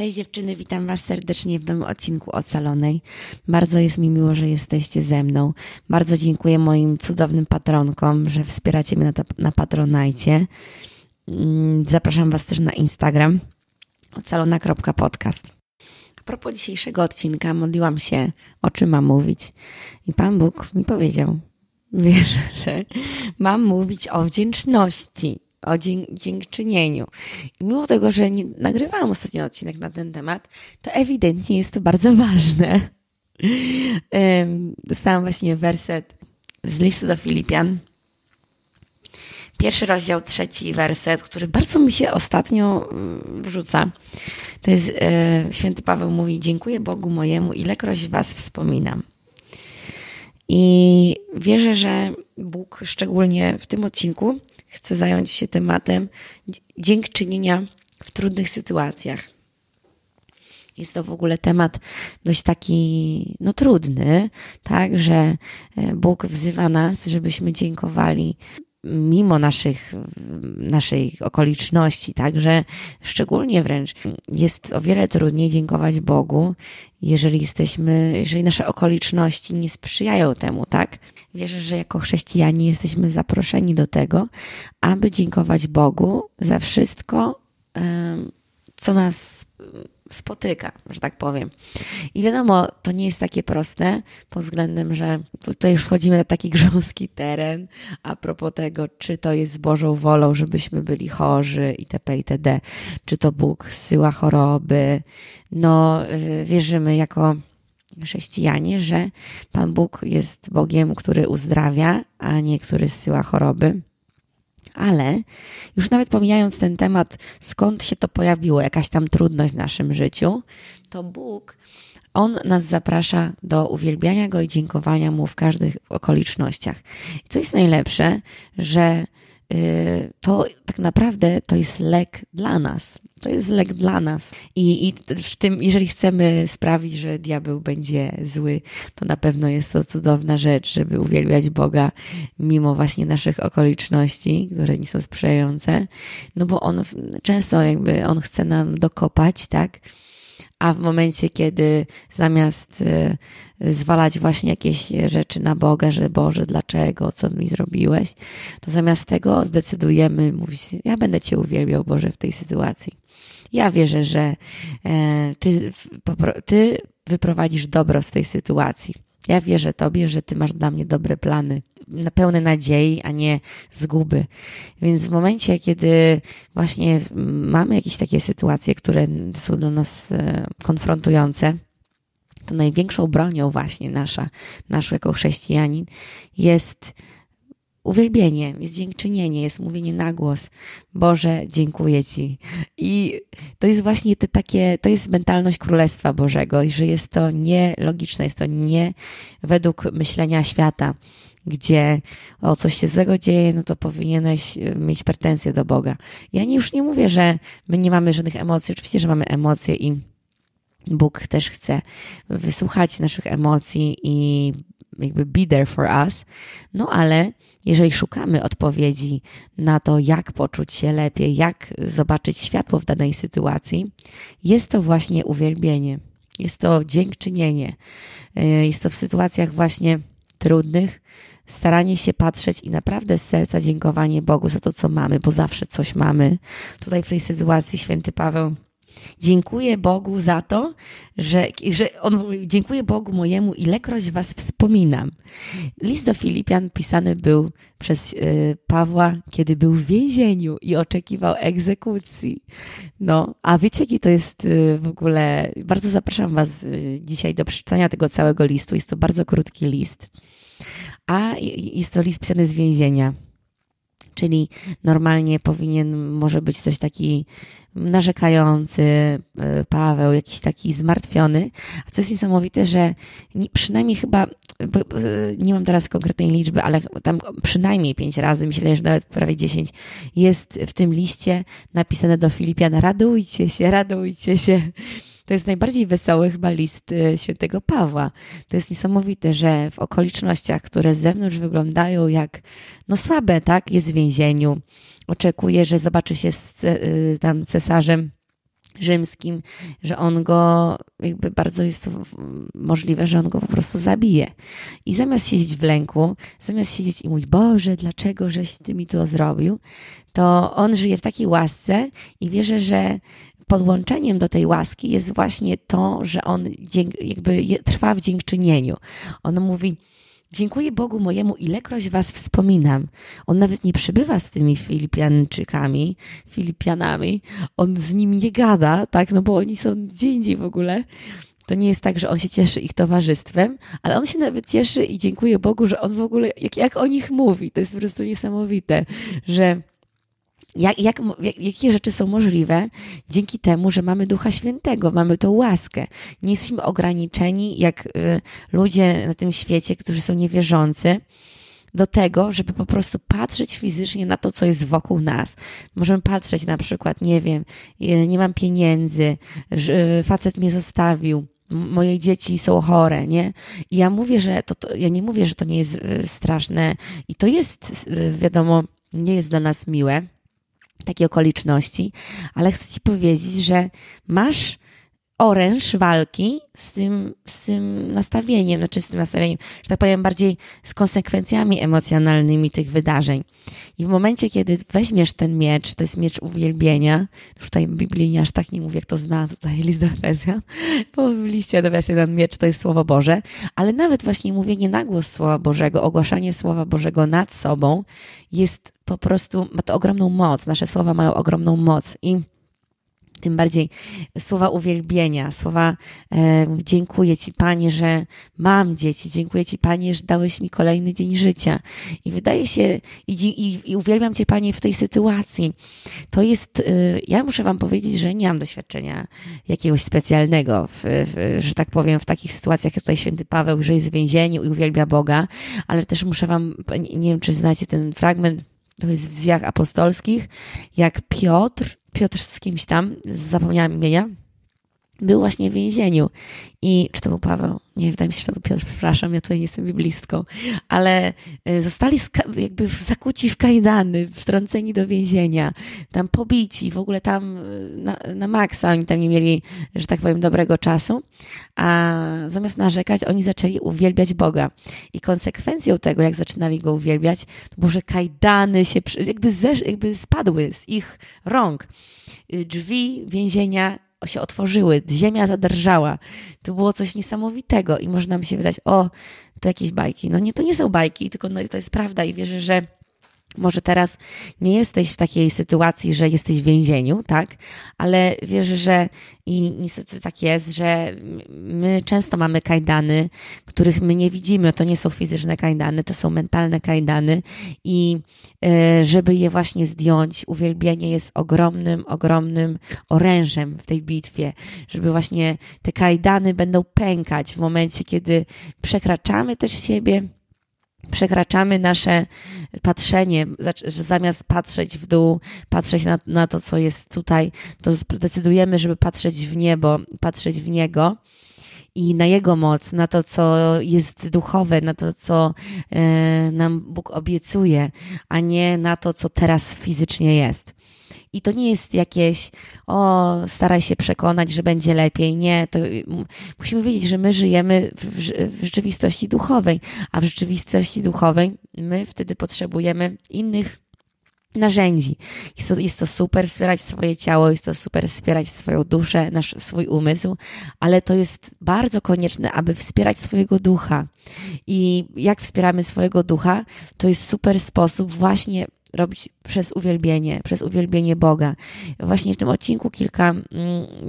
Cześć dziewczyny, witam Was serdecznie w nowym odcinku Ocalonej. Bardzo jest mi miło, że jesteście ze mną. Bardzo dziękuję moim cudownym patronkom, że wspieracie mnie na, na Patronajcie. Mm, zapraszam Was też na Instagram ocalona.podcast. A propos dzisiejszego odcinka, modliłam się, o czym mam mówić. I Pan Bóg mi powiedział, wiesz, że mam mówić o wdzięczności o dziękczynieniu. I mimo tego, że nie nagrywałam ostatnio odcinek na ten temat, to ewidentnie jest to bardzo ważne. Dostałam właśnie werset z listu do Filipian. Pierwszy rozdział, trzeci werset, który bardzo mi się ostatnio mm, rzuca. To jest e, święty Paweł mówi: Dziękuję Bogu mojemu, ilekroć Was wspominam. I wierzę, że Bóg szczególnie w tym odcinku chcę zająć się tematem dziękczynienia w trudnych sytuacjach. Jest to w ogóle temat dość taki, no trudny, tak, że e, Bóg wzywa nas, żebyśmy dziękowali mimo naszych, naszej okoliczności, także szczególnie wręcz jest o wiele trudniej dziękować Bogu, jeżeli jesteśmy, jeżeli nasze okoliczności nie sprzyjają temu, tak? Wierzę, że jako chrześcijanie jesteśmy zaproszeni do tego, aby dziękować Bogu za wszystko, co nas spotyka, że tak powiem. I wiadomo, to nie jest takie proste pod względem, że tutaj już wchodzimy na taki grząski teren a propos tego, czy to jest Bożą wolą, żebyśmy byli chorzy itp. itd. Czy to Bóg zsyła choroby. No, y, wierzymy jako chrześcijanie, że Pan Bóg jest Bogiem, który uzdrawia, a nie który zsyła choroby. Ale już nawet pomijając ten temat, skąd się to pojawiło, jakaś tam trudność w naszym życiu, to Bóg, On nas zaprasza do uwielbiania Go i dziękowania Mu w każdych okolicznościach. I co jest najlepsze, że to tak naprawdę to jest lek dla nas. To jest lek dla nas. I, I w tym, jeżeli chcemy sprawić, że diabeł będzie zły, to na pewno jest to cudowna rzecz, żeby uwielbiać Boga mimo właśnie naszych okoliczności, które nie są sprzyjające. No bo on często jakby on chce nam dokopać, tak? A w momencie, kiedy zamiast y, zwalać właśnie jakieś rzeczy na Boga, że Boże, dlaczego, co mi zrobiłeś, to zamiast tego zdecydujemy mówić, ja będę Cię uwielbiał, Boże, w tej sytuacji. Ja wierzę, że e, Ty, ty wyprowadzisz dobro z tej sytuacji. Ja wierzę Tobie, że Ty masz dla mnie dobre plany, pełne nadziei, a nie zguby. Więc w momencie, kiedy właśnie mamy jakieś takie sytuacje, które są dla nas e, konfrontujące, to największą bronią właśnie nasza, naszą jako chrześcijanin jest uwielbienie, jest dziękczynienie, jest mówienie na głos. Boże, dziękuję Ci. I to jest właśnie te takie, to jest mentalność Królestwa Bożego i że jest to nielogiczne, jest to nie według myślenia świata, gdzie o coś się złego dzieje, no to powinieneś e, mieć pretensje do Boga. Ja nie, już nie mówię, że my nie mamy żadnych emocji, oczywiście, że mamy emocje i Bóg też chce wysłuchać naszych emocji i jakby be there for us. No ale jeżeli szukamy odpowiedzi na to, jak poczuć się lepiej, jak zobaczyć światło w danej sytuacji, jest to właśnie uwielbienie. Jest to dziękczynienie. Y, jest to w sytuacjach właśnie trudnych, staranie się patrzeć i naprawdę z serca dziękowanie Bogu za to, co mamy, bo zawsze coś mamy. Tutaj w tej sytuacji święty Paweł Dziękuję Bogu za to, że, że on dziękuję Bogu mojemu, ilekroć was wspominam. List do Filipian pisany był przez y, Pawła, kiedy był w więzieniu i oczekiwał egzekucji. No, a wiecie, jaki to jest y, w ogóle. Bardzo zapraszam was y, dzisiaj do przeczytania tego całego listu. Jest to bardzo krótki list. A jest to list pisany z więzienia czyli normalnie powinien może być coś taki narzekający e, Paweł, jakiś taki zmartwiony. A co jest niesamowite, że przynajmniej chyba, nie mam teraz konkretnej liczby, ale tam przynajmniej pięć razy, mi się wydaje, że nawet prawie dziesięć, jest w tym liście napisane do Filipian, radujcie się, radujcie się. To jest najbardziej wesoły chyba list e, świętego Pawła. To jest niesamowite, że w okolicznościach, które z zewnątrz wyglądają jak no słabe, tak? Jest w więzieniu, oczekuje, że zobaczy się z e, tam cesarzem rzymskim, że on go, jakby bardzo jest to możliwe, że on go po prostu zabije. I zamiast siedzieć w lęku, zamiast siedzieć i mówić, Boże, dlaczego żeś ty mi to zrobił, to on żyje w takiej łasce i wierzę, że podłączeniem do tej łaski jest właśnie to, że on jakby trwa w dziękczynieniu. On mówi, Dziękuję Bogu mojemu, ilekroć was wspominam. On nawet nie przybywa z tymi Filipianczykami, Filipianami. On z nimi nie gada, tak, no bo oni są gdzie indziej w ogóle. To nie jest tak, że on się cieszy ich towarzystwem, ale on się nawet cieszy i dziękuję Bogu, że on w ogóle, jak, jak o nich mówi, to jest po prostu niesamowite, że jak, jak, jakie rzeczy są możliwe dzięki temu, że mamy Ducha Świętego, mamy tą łaskę. Nie jesteśmy ograniczeni jak y, ludzie na tym świecie, którzy są niewierzący, do tego, żeby po prostu patrzeć fizycznie na to, co jest wokół nas. Możemy patrzeć na przykład, nie wiem, y, nie mam pieniędzy, y, facet mnie zostawił, moje dzieci są chore, nie? I ja mówię, że to, to, ja nie mówię, że to nie jest straszne i to jest, wiadomo, nie jest dla nas miłe, takie okoliczności, ale chcę Ci powiedzieć, że masz oręż walki z tym, z tym nastawieniem, znaczy z tym nastawieniem, że tak powiem, bardziej z konsekwencjami emocjonalnymi tych wydarzeń. I w momencie, kiedy weźmiesz ten miecz, to jest miecz uwielbienia, już tutaj biblijnie aż tak nie mówię, jak to zna tutaj list do Efezjan, bo w liście do Efezjan miecz to jest Słowo Boże, ale nawet właśnie mówienie na głos Słowa Bożego, ogłaszanie Słowa Bożego nad sobą jest po prostu, ma to ogromną moc. Nasze słowa mają ogromną moc i tym bardziej słowa uwielbienia, słowa e, dziękuję Ci Panie, że mam dzieci, dziękuję Ci Panie, że dałeś mi kolejny dzień życia. I wydaje się, i, i, i uwielbiam Cię Panie w tej sytuacji. To jest, e, ja muszę Wam powiedzieć, że nie mam doświadczenia jakiegoś specjalnego, w, w, że tak powiem, w takich sytuacjach, jak tutaj święty Paweł, że jest w więzieniu i uwielbia Boga, ale też muszę Wam, nie wiem, czy znacie ten fragment, to jest w dziejach apostolskich, jak Piotr Piotr z kimś tam, zapomniałam imienia, był właśnie w więzieniu. I czy to był Paweł? Nie, wydaje mi się, że to był Piotr, przepraszam, ja tutaj nie jestem biblistką. Ale e, zostali jakby zakuci w kajdany, wtrąceni do więzienia, tam pobici, w ogóle tam e, na, na maksa, oni tam nie mieli, że tak powiem, dobrego czasu. A zamiast narzekać, oni zaczęli uwielbiać Boga. I konsekwencją tego, jak zaczynali Go uwielbiać, to było, że kajdany się jakby, jakby spadły z ich rąk. E, drzwi więzienia się otworzyły, ziemia zadrżała. To było coś niesamowitego i może nam się wydać, o, to jakieś bajki. No nie, to nie są bajki, tylko no, to jest prawda i wierzę, że może teraz nie jesteś w takiej sytuacji, że jesteś w więzieniu, tak? Ale wierzę, że i niestety tak jest, że my często mamy kajdany, których my nie widzimy. To nie są fizyczne kajdany, to są mentalne kajdany i e, żeby je właśnie zdjąć, uwielbienie jest ogromnym, ogromnym orężem w tej bitwie, żeby właśnie te kajdany będą pękać w momencie, kiedy przekraczamy też siebie przekraczamy nasze patrzenie, że zamiast patrzeć w dół, patrzeć na, na to, co jest tutaj, to decydujemy, żeby patrzeć w niebo, patrzeć w Niego i na Jego moc, na to, co jest duchowe, na to, co e, nam Bóg obiecuje, a nie na to, co teraz fizycznie jest. I to nie jest jakieś, o, staraj się przekonać, że będzie lepiej. Nie, to musimy wiedzieć, że my żyjemy w, w rzeczywistości duchowej, a w rzeczywistości duchowej my wtedy potrzebujemy innych narzędzi. Jest to, jest to super wspierać swoje ciało, jest to super wspierać swoją duszę, nasz swój umysł, ale to jest bardzo konieczne, aby wspierać swojego ducha. I jak wspieramy swojego ducha, to jest super sposób właśnie robić przez uwielbienie, przez uwielbienie Boga. Właśnie w tym odcinku, kilka mm,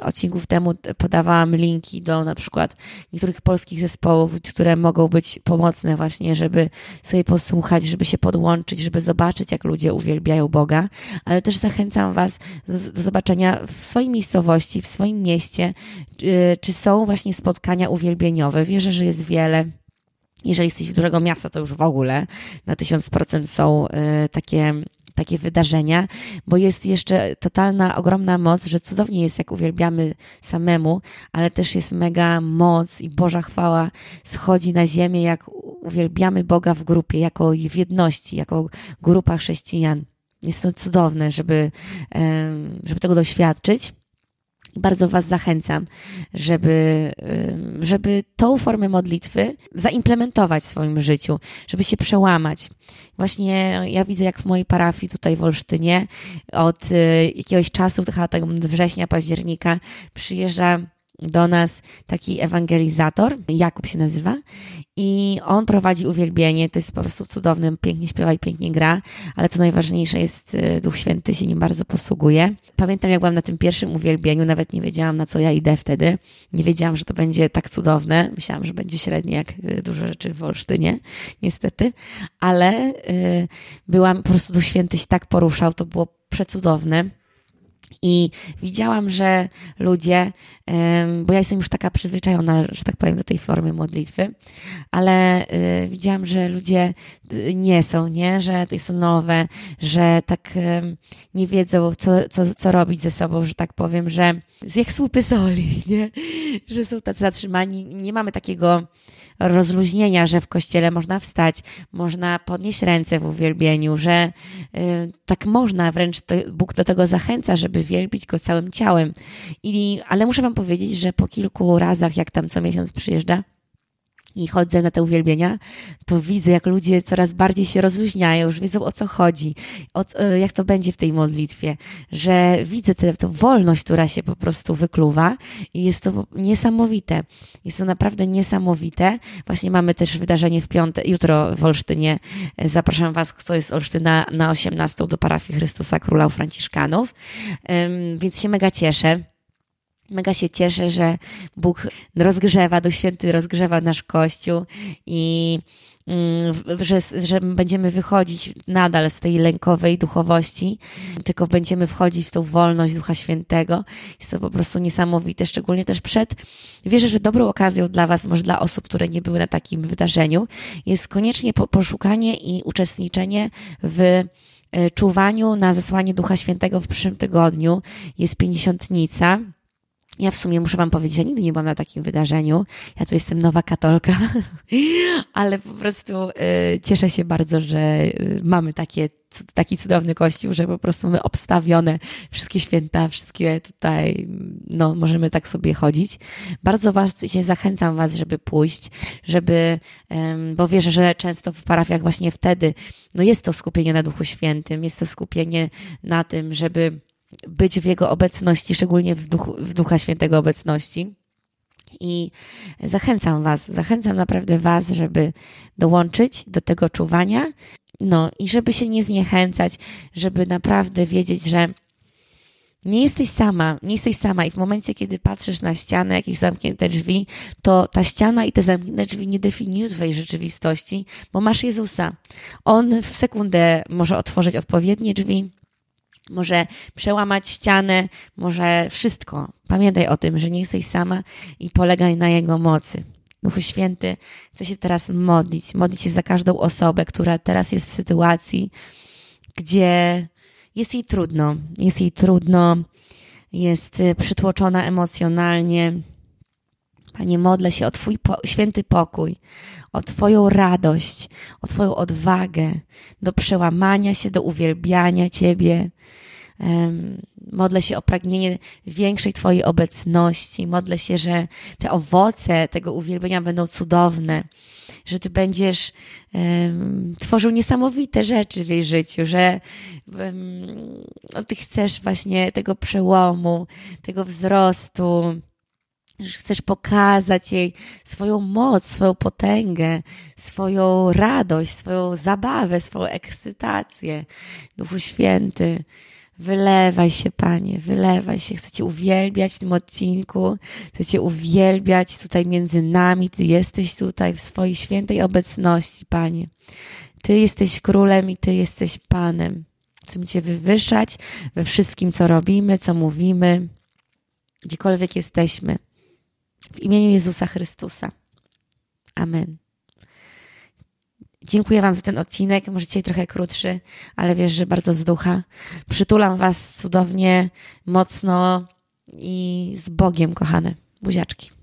odcinków temu podawałam linki do na przykład niektórych polskich zespołów, które mogą być pomocne właśnie, żeby sobie posłuchać, żeby się podłączyć, żeby zobaczyć, jak ludzie uwielbiają Boga, ale też zachęcam Was do, zobaczenia w swojej miejscowości, w swoim mieście, czy, czy są właśnie spotkania uwielbieniowe. Wierzę, że jest wiele jeżeli jesteś z dużego miasta, to już w ogóle na 1000% są y, takie takie wydarzenia, bo jest jeszcze totalna, ogromna moc, że cudownie jest, jak uwielbiamy samemu, ale też jest mega moc i Boża chwała schodzi na ziemię, jak uwielbiamy Boga w grupie, jako w jedności, jako grupa chrześcijan. Jest to cudowne, żeby, żeby tego doświadczyć. I bardzo Was zachęcam, żeby, żeby tą formę modlitwy zaimplementować w swoim życiu, żeby się przełamać. Właśnie ja widzę, jak w mojej parafii tutaj w Olsztynie od y, jakiegoś czasu, chyba tak września, października, przyjeżdża do nas taki ewangelizator, Jakub się nazywa, i on prowadzi uwielbienie. To jest po prostu cudowny, pięknie śpiewa i pięknie gra, ale co najważniejsze jest, y, Duch Święty się nim bardzo posługuje. Pamiętam, jak byłam na tym pierwszym uwielbieniu, nawet nie wiedziałam, na co ja idę wtedy. Nie wiedziałam, że to będzie tak cudowne. Myślałam, że będzie średnie, jak y, dużo rzeczy w Olsztynie, niestety, ale y, byłam, po prostu Duch Święty się tak poruszał, to było przecudowne. I widziałam, że ludzie, bo ja jestem już taka przyzwyczajona, że tak powiem, do tej formy modlitwy, ale y, widziałam, że ludzie y, nie są, nie? Że to jest nowe, że tak nie wiedzą, co, co, co robić ze sobą, że tak powiem, że jak słupy soli, nie? Że są tacy zatrzymani. Nie mamy takiego rozluźnienia, że w kościele można wstać, można podnieść ręce w uwielbieniu, że y, tak można, wręcz to, Bóg do tego zachęca, żeby wielbić Go całym ciałem. I, ale muszę Wam powiedzieć, że po kilku razach, jak tam co miesiąc przyjeżdża, i chodzę na te uwielbienia, to widzę, jak ludzie coraz bardziej się rozluźniają, już wiedzą o co chodzi, o, e, jak to będzie w tej modlitwie, że widzę tę wolność, która się po prostu wykluwa i jest to niesamowite. Jest to naprawdę niesamowite. Właśnie mamy też wydarzenie w piątek, jutro w Olsztynie. E, zapraszam Was, kto jest z Olsztyna, na 18 do parafii Chrystusa Króla u Franciszkanów, więc się mega cieszę. Mega się cieszę, że Bóg rozgrzewa, Duch Święty rozgrzewa nasz Kościół i mm, że, że będziemy wychodzić nadal z tej lękowej duchowości, tylko będziemy wchodzić w tą wolność Ducha Świętego. Jest to po prostu niesamowite, szczególnie też przed. Wierzę, że dobrą okazją dla Was, może dla osób, które nie były na takim wydarzeniu, jest koniecznie poszukanie i uczestniczenie w e, czuwaniu na zesłanie Ducha Świętego w przyszłym tygodniu. Jest pięćdziesiątnica ja w sumie muszę Wam powiedzieć, ja nigdy nie byłam na takim wydarzeniu. Ja tu jestem nowa katolka, ale po prostu y, cieszę się bardzo, że y, mamy takie, taki cudowny kościół, że po prostu mamy obstawione wszystkie święta, wszystkie tutaj, no możemy tak sobie chodzić. Bardzo Was się zachęcam Was, żeby pójść, żeby, bo wierzę, że często w parafiach właśnie wtedy, no jest to skupienie na Duchu Świętym, jest to skupienie na tym, żeby być w Jego obecności, szczególnie w, duchu, w Ducha Świętego obecności. I zachęcam Was, zachęcam naprawdę Was, żeby dołączyć do tego czuwania, no i żeby się nie zniechęcać, żeby naprawdę wiedzieć, że nie jesteś sama, nie jesteś sama i w momencie, kiedy patrzysz na ścianę, jakieś zamknięte drzwi, to ta ściana i te zamknięte drzwi nie definiują Twojej rzeczywistości, bo masz Jezusa. On w sekundę może otworzyć odpowiednie drzwi, może przełamać ścianę, może wszystko. Pamiętaj o tym, że nie jesteś sama i polegaj na Jego mocy. Duchu Święty, chcę się teraz modlić, modlić się za każdą osobę, która teraz jest w sytuacji, gdzie jest jej trudno, jest jej trudno, jest przytłoczona emocjonalnie. Panie, modlę się o Twój po święty pokój, o Twoją radość, o Twoją odwagę do przełamania się, do uwielbiania Ciebie. Modlę się o pragnienie większej Twojej obecności. Modlę się, że te owoce tego uwielbienia będą cudowne, że Ty będziesz um, tworzył niesamowite rzeczy w jej życiu, że um, Ty chcesz właśnie tego przełomu, tego wzrostu że chcesz pokazać jej swoją moc, swoją potęgę, swoją radość, swoją zabawę, swoją ekscytację. Duchu Święty, wylewaj się, Panie, wylewaj się. Chcę Cię uwielbiać w tym odcinku, chcę Cię uwielbiać tutaj między nami. Ty jesteś tutaj w swojej świętej obecności, Panie. Ty jesteś królem i Ty jesteś Panem. Chcę Cię wywyższać we wszystkim, co robimy, co mówimy, gdziekolwiek jesteśmy. W imieniu Jezusa Chrystusa. Amen. Dziękuję Wam za ten odcinek. Może dzisiaj trochę krótszy, ale wiesz, że bardzo z ducha. Przytulam Was cudownie, mocno i z Bogiem, kochane. Buziaczki.